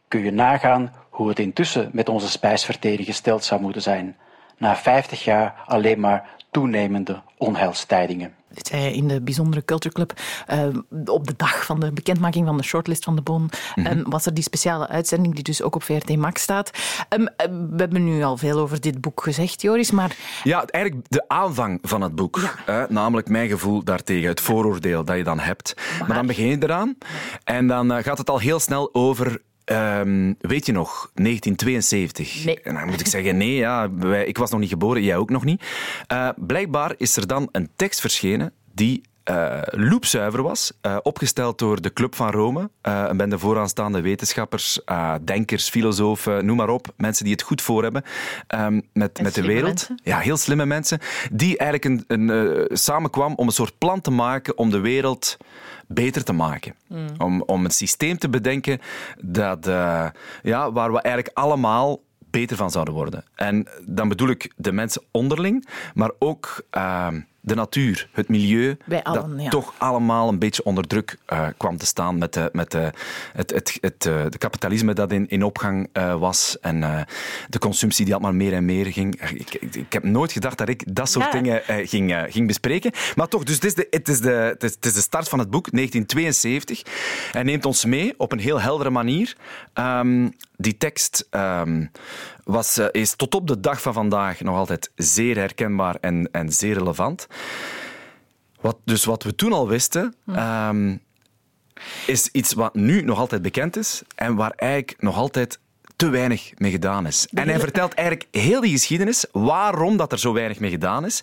Kun je nagaan hoe het intussen met onze spijsvertering gesteld zou moeten zijn, na 50 jaar alleen maar toenemende onheilstijdingen. In de bijzondere Culture Club. eh, op de dag van de bekendmaking van de shortlist van de Bon eh, was er die speciale uitzending die dus ook op VRT Max staat. Ehm, eh, we hebben nu al veel over dit boek gezegd, Joris, maar Ja, eigenlijk de aanvang van het boek. Namelijk mijn gevoel daartegen, het vooroordeel dat je dan hebt. Maar, dan begin je eraan en dan eh, gaat het al heel snel over... ehm, weet je nog, 1972. Nee. En dan moet ik zeggen, nee, ja, wij, ik was nog niet geboren, jij ook nog niet. Eh, blijkbaar is er dan een tekst verschenen die eh loepzuiver was, eh, opgesteld door de Club van Rome, een bende vooraanstaande wetenschappers, denkers, filosofen, noem maar op, mensen die het goed voor hebben ehm, met, met de wereld. mensen. Ja, heel slimme mensen, die eigenlijk een, een, samenkwam om een soort plan te maken om de wereld beter te maken. Om, om een systeem te bedenken dat, eh, ja, waar we eigenlijk allemaal beter van zouden worden. En dan bedoel ik de mensen onderling, maar ook ehm, de natuur, het milieu, allen, dat ja. toch allemaal een beetje onder druk eh, kwam te staan met, de, met de, het, het, het, eh, de kapitalisme dat in, in opgang eh, was en eh, de consumptie die altijd maar meer en meer ging. Ik, ik, ik heb nooit gedacht dat ik dat soort Ja. dingen eh, ging, eh, ging bespreken. Maar toch, dus het is, de, het, is de, het, is, het is de start van het boek, 1972. Hij neemt ons mee op een heel heldere manier. Ehm, die tekst ehm, was, eh, is tot op de dag van vandaag nog altijd zeer herkenbaar en, en zeer relevant. Wat, dus wat we toen al wisten, ehm, is iets wat nu nog altijd bekend is en waar eigenlijk nog altijd te weinig mee gedaan is. En hij vertelt eigenlijk heel die geschiedenis, waarom dat er zo weinig mee gedaan is,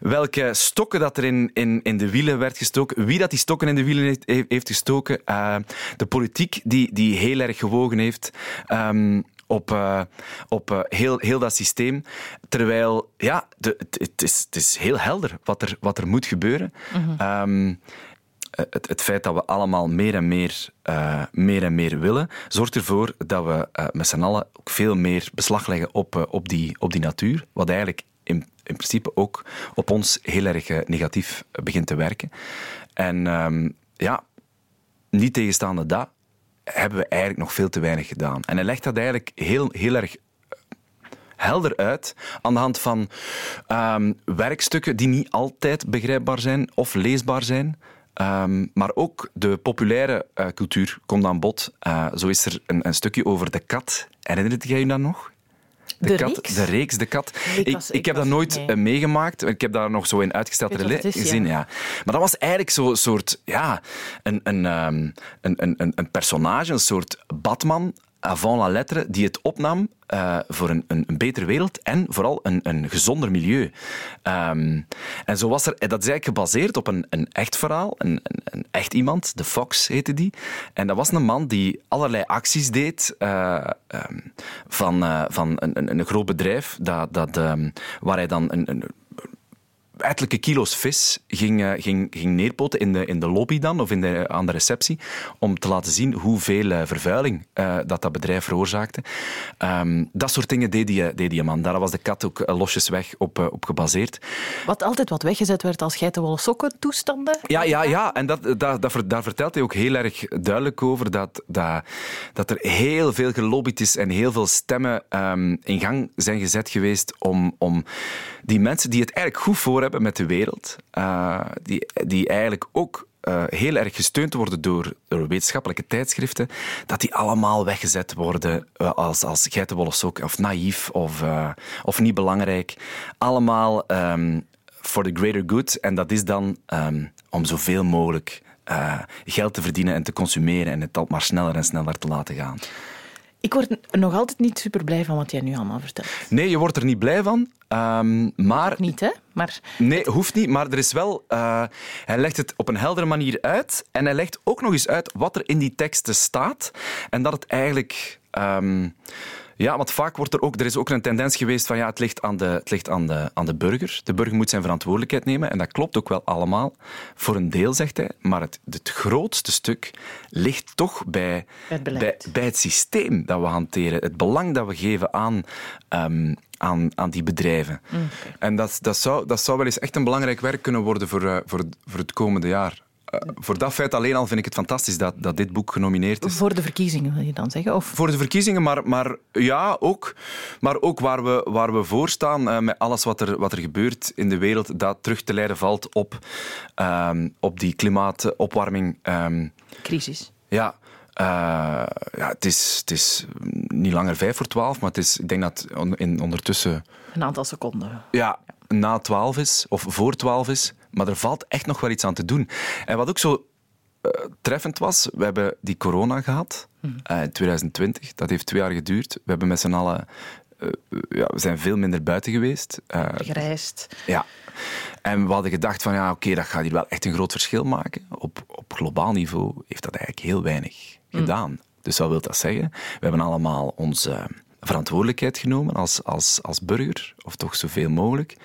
welke stokken dat er in, in, in de wielen werd gestoken, wie dat die stokken in de wielen heeft, heeft gestoken, uh, de politiek die, die heel erg gewogen heeft. Um, op, uh, op uh, heel, heel dat systeem. Terwijl, ja, de, het, is, het is heel helder wat er, wat er moet gebeuren. Mm -hmm. um, het, het, feit dat we allemaal meer en meer, uh, meer, en meer willen, zorgt ervoor dat we uh, met z'n allen ook veel meer beslag leggen op, op, die, op die natuur. Wat eigenlijk in, in principe ook op ons heel erg negatief begint te werken. En um, ja, niet tegenstaande dat, hebben we eigenlijk nog veel te weinig gedaan. En hij legt dat eigenlijk heel, heel erg helder uit aan de hand van um, werkstukken die niet altijd begrijpbaar zijn of leesbaar zijn. Um, maar ook de populaire uh, cultuur komt aan bod. Uh, zo is er een, een, stukje over de kat. Herinnert jij je dat nog? De, de kat, reeks? De reeks, de kat. Ik, was, ik, ik heb dat nooit uh, meegemaakt. Ik heb daar nog zo in uitgesteld gezien. Ja. ja. Maar dat was eigenlijk zo'n soort... Ja, een, een, um, een, een, een personage, een soort Batman avant la lettre, die het opnam uh, voor een, een, een, betere wereld en vooral een, een gezonder milieu. Um, en zo was er, dat is eigenlijk gebaseerd op een, een echt verhaal, een, een, echt iemand, de Fox heette die. En dat was een man die allerlei acties deed uh, um, van, van een, een, groot bedrijf, dat, dat, um, waar hij dan een ettelijke kilo's vis ging, uh, ging, ging neerpoten in de, in de lobby dan, of in de, aan de receptie, om te laten zien hoeveel uh, vervuiling uh, dat dat bedrijf veroorzaakte. Um, dat soort dingen deed die, deed die man. Daar was de kat ook losjes weg op, op gebaseerd. Wat altijd wat weggezet werd als geitenwolle sokken toestanden? Ja, ja, ja. en dat, dat, dat, daar vertelt hij ook heel erg duidelijk over, dat, dat, dat er heel veel gelobbyd is en heel veel stemmen um, in gang zijn gezet geweest om, om die mensen die het eigenlijk goed voor hebben met de wereld, uh, die, die eigenlijk ook uh, heel erg gesteund worden door, wetenschappelijke tijdschriften, dat die allemaal weggezet worden uh, als, als sok, of naïef, of, of niet belangrijk. Allemaal um, for the greater good. En dat is dan um, om zoveel mogelijk geld te verdienen en te consumeren en het maar sneller en sneller te laten gaan. Ik word nog altijd niet super blij van wat jij nu allemaal vertelt. Nee, je wordt er niet blij van. Um, maar... Niet, hè? Maar... Nee, hoeft niet. Maar er is wel... Uh, hij legt het op een heldere manier uit. En hij legt ook nog eens uit wat er in die teksten staat. En dat het eigenlijk... Um, ja, want vaak wordt er ook... Er is ook een tendens geweest van ja, het ligt, aan de, het ligt aan, de, aan de burger. De burger moet zijn verantwoordelijkheid nemen. En dat klopt ook wel allemaal. Voor een deel, zegt hij. Maar het, het grootste stuk ligt toch bij het, bij, bij, het systeem dat we hanteren. Het belang dat we geven aan... Um, aan, aan die bedrijven. Okay. En dat, dat, zou, dat zou wel eens echt een belangrijk werk kunnen worden voor, uh, voor, voor het komende jaar. Uh, voor dat feit alleen al vind ik het fantastisch dat, dat dit boek genomineerd is. Voor de verkiezingen, wil je dan zeggen? Of? Voor de verkiezingen, maar, maar ja, ook. Maar ook waar we, waar we voor staan uh, met alles wat er, wat er gebeurt in de wereld, dat terug te leiden valt op, um, op die klimaatopwarming. Um, Crisis. Ja. Uh, ja, het is, het is niet langer vijf voor twaalf, maar het is, ik denk dat in, ondertussen... Een aantal seconden. Ja, na twaalf is, of voor twaalf is. Maar er valt echt nog wel iets aan te doen. En wat ook zo uh, treffend was, we hebben die corona gehad uh, in 2020. Dat heeft twee jaar geduurd. We hebben met z'n allen... Uh, ja, we zijn veel minder buiten geweest. Gereisd. Ja. En we hadden gedacht van, ja, oké, okay, dat gaat hier wel echt een groot verschil maken. Op, op globaal niveau heeft dat eigenlijk heel weinig mm. gedaan. Dus wat wil dat zeggen? We hebben allemaal onze verantwoordelijkheid genomen als, als, als burger, of toch zoveel mogelijk.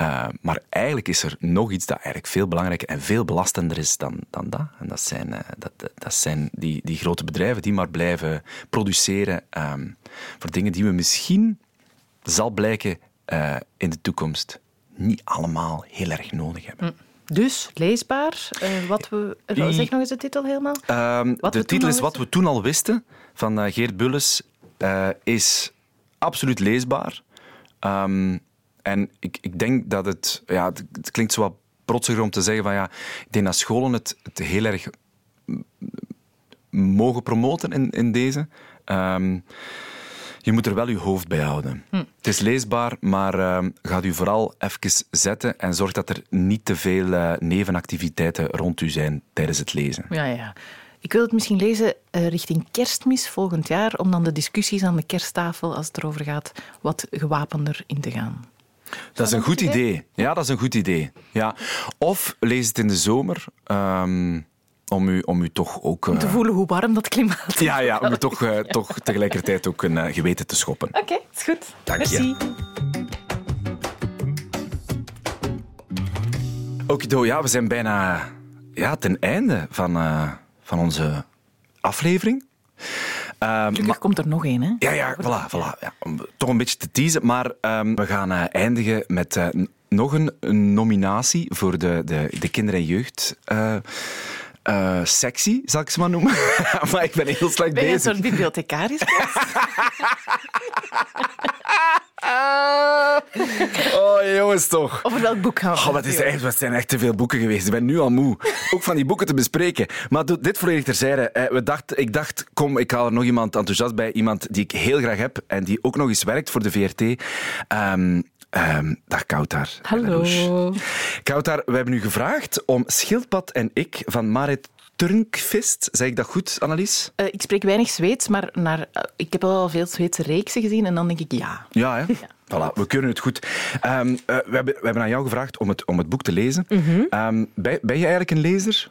Uh, maar eigenlijk is er nog iets dat eigenlijk veel belangrijker en veel belastender is dan, dan dat. En dat zijn, uh, dat, dat zijn die, die grote bedrijven die maar blijven produceren um, voor dingen die we misschien, zal blijken uh, in de toekomst, niet allemaal heel erg nodig hebben. Mm. Dus, leesbaar. Uh, wat we, zeg nog eens de titel helemaal. Um, de titel is Wat we toen al wisten, van uh, Geert Bulles, is absoluut leesbaar. Um, en ik, ik denk dat het... Ja, het, het klinkt zo wat protsiger om te zeggen van ja... Ik denk dat scholen het, het heel erg mogen promoten in, in deze. Um, je moet er wel je hoofd bij houden. Hm. Het is leesbaar, maar uh, ga u vooral even zetten en zorg dat er niet te veel uh, nevenactiviteiten rond u zijn tijdens het lezen. Ja, ja. Ik wil het misschien lezen uh, richting kerstmis volgend jaar, om dan de discussies aan de kersttafel, als het erover gaat, wat gewapender in te gaan. Dat is een goed idee? Ja, dat is een goed idee. Ja. Of lees het in de zomer. Um, om u, om u toch ook... Om te uh, voelen hoe warm dat klimaat is. Ja, ja om u toch, uh, toch tegelijkertijd ook een uh, geweten te schoppen. Oké, okay, is goed. Dank Merci. je. Okido, ja, we zijn bijna ja, ten einde van, van onze aflevering. Um, Gelukkig komt er nog één, hè? Ja, ja, voilà. voilà ja, om toch een beetje te teasen. Maar um, we gaan uh, eindigen met uh, nog een, een, nominatie voor de, de, de kinder- en jeugd... Uh, uh, sexy, zal ik ze maar noemen. maar ik ben heel slecht ben bezig. Ben je soort bibliothecaris? oh, jongens toch. Over welk boek gaan we oh, het, is echt, het zijn echt te veel boeken geweest. Ik ben nu al moe. Ook van die boeken te bespreken. Maar dit volledig terzijde. We dacht, ik dacht, kom, ik haal er nog iemand enthousiast bij. Iemand die ik heel graag heb en die ook nog eens werkt voor de VRT. Um, Um, dag Koutar. Hallo. Koutar, we hebben u gevraagd om Schildpad en ik van Marit Turnkvist. Zeg ik dat goed, Annelies? Uh, ik spreek weinig Zweeds, maar naar, uh, ik heb al veel Zweedse reeksen gezien en dan denk ik ja. Ja, hè? Ja. Voilà, we kunnen het goed. Um, uh, we, hebben, we hebben aan jou gevraagd om het, om het boek te lezen. Mm -hmm. um, ben, ben je eigenlijk een lezer?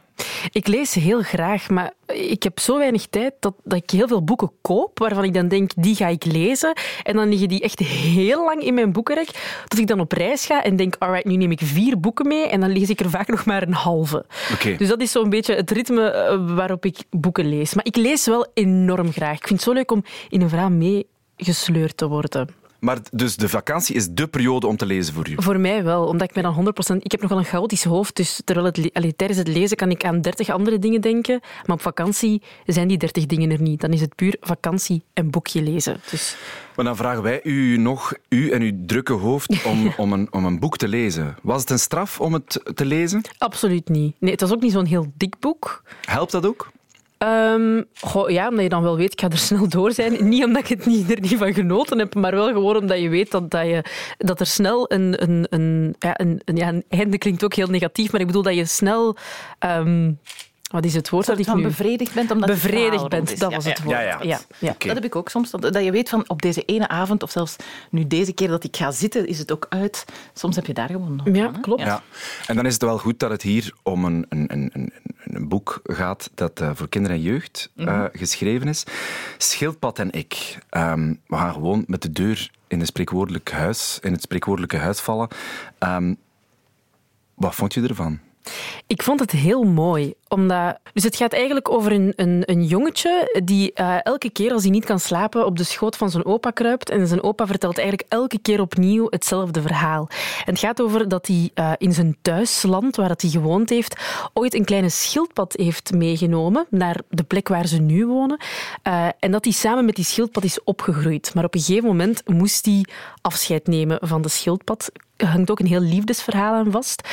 Ik lees heel graag, maar ik heb zo weinig tijd dat, dat ik heel veel boeken koop waarvan ik dan denk, die ga ik lezen. En dan liggen die echt heel lang in mijn boekenrek. Dat ik dan op reis ga en denk, alright, nu neem ik vier boeken mee en dan lees ik er vaak nog maar een halve. Okay. Dus dat is zo'n beetje het ritme waarop ik boeken lees. Maar ik lees wel enorm graag. Ik vind het zo leuk om in een verhaal meegesleurd te worden. Maar dus de vakantie is de periode om te lezen voor u? Voor mij wel, omdat ik me dan 100%... Ik heb nogal een chaotisch hoofd, dus terwijl het, allee, tijdens het lezen kan ik aan 30 andere dingen denken. Maar op vakantie zijn die 30 dingen er niet. Dan is het puur vakantie en boekje lezen. Dus... Maar dan vragen wij u nog, u en uw drukke hoofd, om, om, een, om een boek te lezen. Was het een straf om het te lezen? Absoluut niet. Nee, het was ook niet zo'n heel dik boek. Helpt dat ook? Goh, ja, omdat je dan wel weet, ik ga er snel door zijn. Niet omdat ik het niet, er niet van genoten heb, maar wel gewoon omdat je weet dat, dat, je, dat er snel een, een, een, ja, een, een, ja, een einde klinkt ook heel negatief, maar ik bedoel dat je snel... Um, wat is het woord dat ik van nu... bevredigd bent omdat bevredigd bent, dat was het woord. Ja, ja. ja, ja. Okay. Dat heb ik ook soms. Dat, dat je weet van op deze ene avond, of zelfs nu deze keer dat ik ga zitten, is het ook uit. Soms heb je daar gewoon nog Ja, van, klopt. Ja. En dan is het wel goed dat het hier om een, een, een, een, een boek gaat dat uh, voor kinderen en jeugd uh, mm-hmm. geschreven is. Schildpad en ik. Um, we gaan gewoon met de deur in, de spreekwoordelijk huis, in het spreekwoordelijke huis vallen. Um, wat vond je ervan? Ik vond het heel mooi. Omdat, dus het gaat eigenlijk over een, een, een jongetje die uh, elke keer als hij niet kan slapen op de schoot van zijn opa kruipt. En zijn opa vertelt eigenlijk elke keer opnieuw hetzelfde verhaal. En het gaat over dat hij uh, in zijn thuisland, waar hij gewoond heeft, ooit een kleine schildpad heeft meegenomen naar de plek waar ze nu wonen. Uh, en dat hij samen met die schildpad is opgegroeid. Maar op een gegeven moment moest hij afscheid nemen van de schildpad. Hangt ook een heel liefdesverhaal aan vast.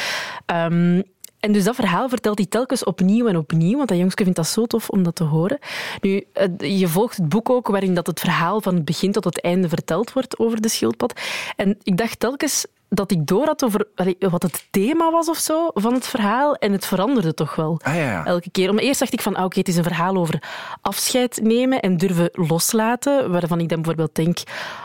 Um, en dus dat verhaal vertelt hij telkens opnieuw en opnieuw, want dat jongske vindt dat zo tof om dat te horen. Nu, je volgt het boek ook waarin dat het verhaal van het begin tot het einde verteld wordt over de schildpad. En ik dacht telkens dat ik door had over wat het thema was of zo van het verhaal. En het veranderde toch wel ah, ja, ja. elke keer. Maar eerst dacht ik van, ah, oké, het is een verhaal over afscheid nemen en durven loslaten. Waarvan ik dan bijvoorbeeld denk,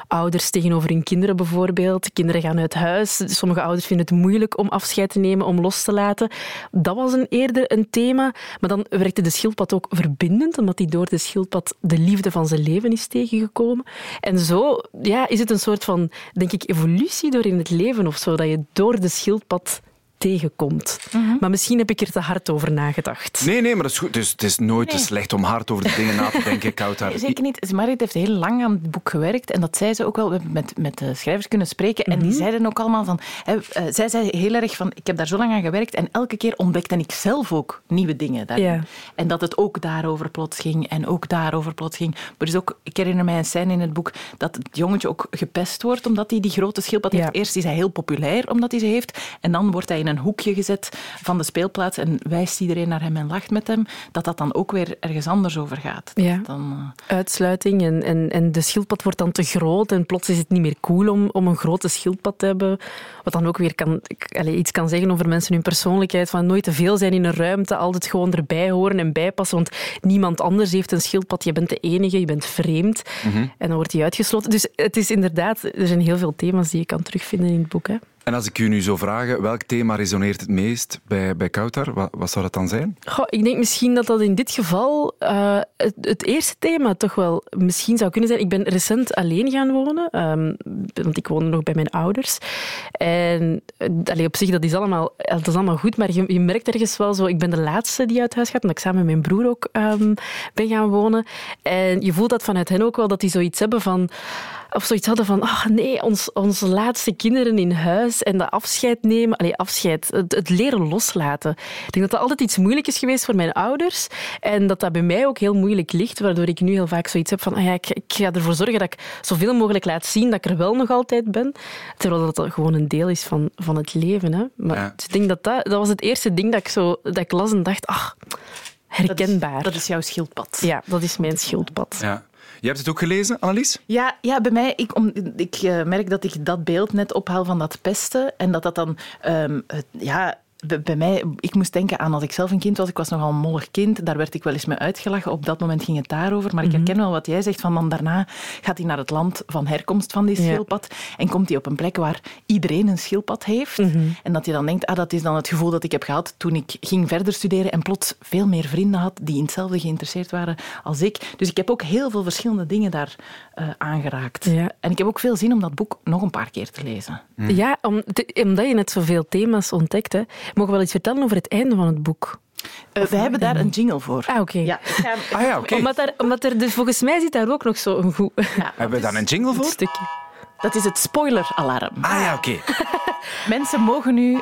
ouders tegenover hun kinderen bijvoorbeeld. Kinderen gaan uit huis. Sommige ouders vinden het moeilijk om afscheid te nemen, om los te laten. Dat was een, eerder een thema. Maar dan werkte de schildpad ook verbindend, omdat hij door de schildpad de liefde van zijn leven is tegengekomen. En zo ja, is het een soort van, denk ik, evolutie door in het leven of zo, dat je door de schildpad tegenkomt. Mm-hmm. Maar misschien heb ik er te hard over nagedacht. Nee, nee, maar dat is goed. Dus het is nooit nee. te slecht om hard over de dingen na te denken, Koutar. Zeker niet. Marit heeft heel lang aan het boek gewerkt en dat zei ze ook wel. We hebben met, met de schrijvers kunnen spreken en die zeiden ook allemaal van... Hè, uh, zij zei heel erg van, ik heb daar zo lang aan gewerkt en elke keer ontdekte ik zelf ook nieuwe dingen daarin. Ja. En dat het ook daarover plots ging en ook daarover plots ging. Maar dus ook, ik herinner mij een scène in het boek dat het jongetje ook gepest wordt omdat hij die grote schildpad Ja. heeft. Eerst is hij heel populair omdat hij ze heeft en dan wordt hij in een hoekje gezet van de speelplaats en wijst iedereen naar hem en lacht met hem, dat dat dan ook weer ergens anders over gaat. Ja. Dan, Uitsluiting en, en, en de schildpad wordt dan te groot en plots is het niet meer cool om, om een grote schildpad te hebben. Wat dan ook weer kan, iets kan zeggen over mensen hun persoonlijkheid, van nooit te veel zijn in een ruimte, altijd gewoon erbij horen en bijpassen, want niemand anders heeft een schildpad. Je bent de enige, je bent vreemd. En dan wordt hij uitgesloten. Dus het is inderdaad, er zijn heel veel thema's die je kan terugvinden in het boek. Hè. En als ik u nu zou vragen, welk thema resoneert het meest bij, bij Kautar? Wat, wat zou dat dan zijn? Goh, ik denk misschien dat dat in dit geval eh, het, eerste thema toch wel misschien zou kunnen zijn. Ik ben recent alleen gaan wonen, ehm, want ik woonde nog bij mijn ouders. En eh, allee, op zich, dat is, allemaal, dat is allemaal goed, maar je, merkt ergens wel zo... Ik ben de laatste die uit huis gaat, omdat ik samen met mijn broer ook ehm, ben gaan wonen. En je voelt dat vanuit hen ook wel, dat die zoiets hebben van... Of zoiets hadden van, oh nee, ons, onze laatste kinderen in huis en dat afscheid nemen. Allee, afscheid, het, het leren loslaten. Ik denk dat dat altijd iets moeilijk is geweest voor mijn ouders. En dat dat bij mij ook heel moeilijk ligt, waardoor ik nu heel vaak zoiets heb van, ah ja, ik, ik ga ervoor zorgen dat ik zoveel mogelijk laat zien dat ik er wel nog altijd ben. Terwijl dat gewoon een deel is van, van het leven. Hè. Maar Ja. dus ik denk dat, dat dat was het eerste ding dat ik, zo, dat ik las en dacht, ach, dat, herkenbaar. is, dat is jouw schildpad. Ja, dat is mijn schildpad. Ja. Je hebt het ook gelezen, Annelies? Ja, ja, bij mij, ik, om, ik eh, merk dat ik dat beeld net ophaal van dat pesten en dat dat dan, ehm, ja, bij, mij, ik moest denken aan als ik zelf een kind was, ik was nogal een mollig kind, daar werd ik wel eens mee uitgelachen, op dat moment ging het daarover, maar ik herken wel wat jij zegt, van dan daarna gaat hij naar het land van herkomst van die Ja. schildpad en komt hij op een plek waar iedereen een schildpad heeft en dat je dan denkt, ah, dat is dan het gevoel dat ik heb gehad toen ik ging verder studeren en plots veel meer vrienden had die in hetzelfde geïnteresseerd waren als ik. Dus ik heb ook heel veel verschillende dingen daar eh, aangeraakt. Ja. En ik heb ook veel zin om dat boek nog een paar keer te lezen. Ja, om, te- omdat je net zoveel thema's ontdekt. Hè. Mogen we wel iets vertellen over het einde van het boek? Eh, we hebben daar een jingle voor. Ah, oké. Ja, ik ga- Ah ja. Omdat, daar, omdat er, dus volgens mij zit daar ook nog zo'n goed Hebben we daar een jingle voor? stukje. Dat is het spoiler-alarm. Ah ja, oké. Mensen mogen nu eh,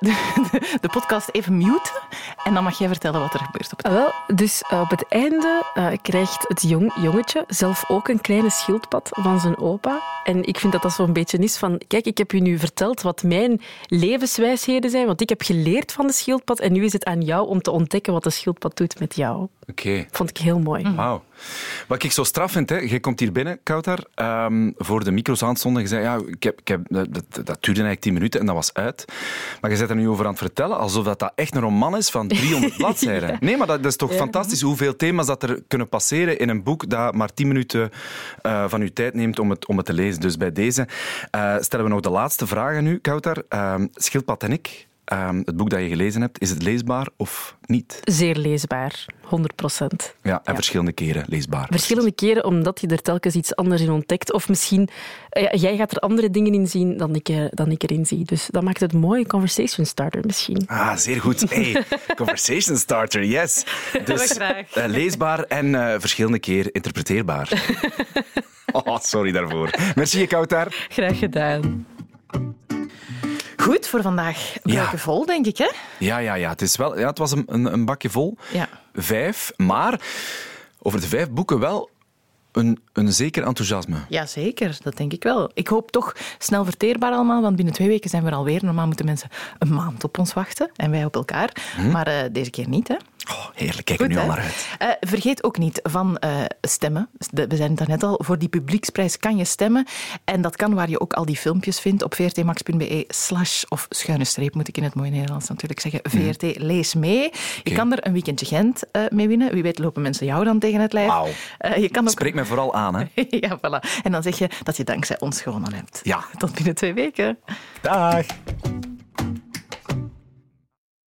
de, de podcast even muten en dan mag jij vertellen wat er gebeurt op het Ah, wel, dus eh, op het einde eh, krijgt het jong, jongetje zelf ook een kleine schildpad van zijn opa. En ik vind dat dat zo'n beetje is van... Kijk, ik heb u nu verteld wat mijn levenswijsheden zijn, want ik heb geleerd van de schildpad en nu is het aan jou om te ontdekken wat de schildpad doet met jou. Oké. Vond ik heel mooi. Wauw. Wat ik zo straf vind, hè, jij komt hier binnen, Kautar, ehm, voor de micro's aanstonden. Je zei, ja, ik heb, ik heb, dat, dat, duurde eigenlijk tien minuten en dat was uit. Maar je bent er nu over aan het vertellen, alsof dat, dat echt een roman is van 300 bladzijden. Nee, maar dat, dat is toch fantastisch hoeveel thema's dat er kunnen passeren in een boek dat maar tien minuten eh, van uw tijd neemt om het, om het te lezen. Dus bij deze eh, stellen we nog de laatste vragen nu, Kautar. Ehm, Schildpad en ik, ehm, het boek dat je gelezen hebt, is het leesbaar of niet? Zeer leesbaar, 100 procent. Ja, en verschillende keren leesbaar. Verschillende keren omdat je er telkens iets anders in ontdekt. Of misschien, eh, jij gaat er andere dingen in zien dan ik, eh, dan ik erin zie. Dus dat maakt het mooi, conversation starter misschien. Ah, zeer goed. Hey, conversation starter, yes. Dus eh, leesbaar en verschillende keer interpreteerbaar. Oh, sorry daarvoor. Merci, Kautar. Graag gedaan. Goed, voor vandaag welke vol, denk ik, hè? Ja, ja, ja. Het, is wel, ja, het was een, een, een bakje vol. Ja. Vijf, maar over de vijf boeken wel een, een zeker enthousiasme. Jazeker, dat denk ik wel. Ik hoop toch snel verteerbaar allemaal, want binnen twee weken zijn we er alweer. Normaal moeten mensen een maand op ons wachten en wij op elkaar. Maar eh, deze keer niet, hè? Oh, heerlijk, kijk er nu al naar uit. Eh, vergeet ook niet van eh, stemmen. We zijn het daarnet al. Voor die publieksprijs kan je stemmen. En dat kan waar je ook al die filmpjes vindt op vrtmax.be slash of schuine streep, moet ik in het mooie Nederlands natuurlijk zeggen. VRT, lees mee. Je kan er een weekendje Gent eh, mee winnen. Wie weet lopen mensen jou dan tegen het lijf. Wauw. Je kan ook... Spreek mij vooral aan, hè. ja, voilà. En dan zeg je dat je dankzij ons gewonnen hebt. Ja. Tot binnen twee weken. Dag.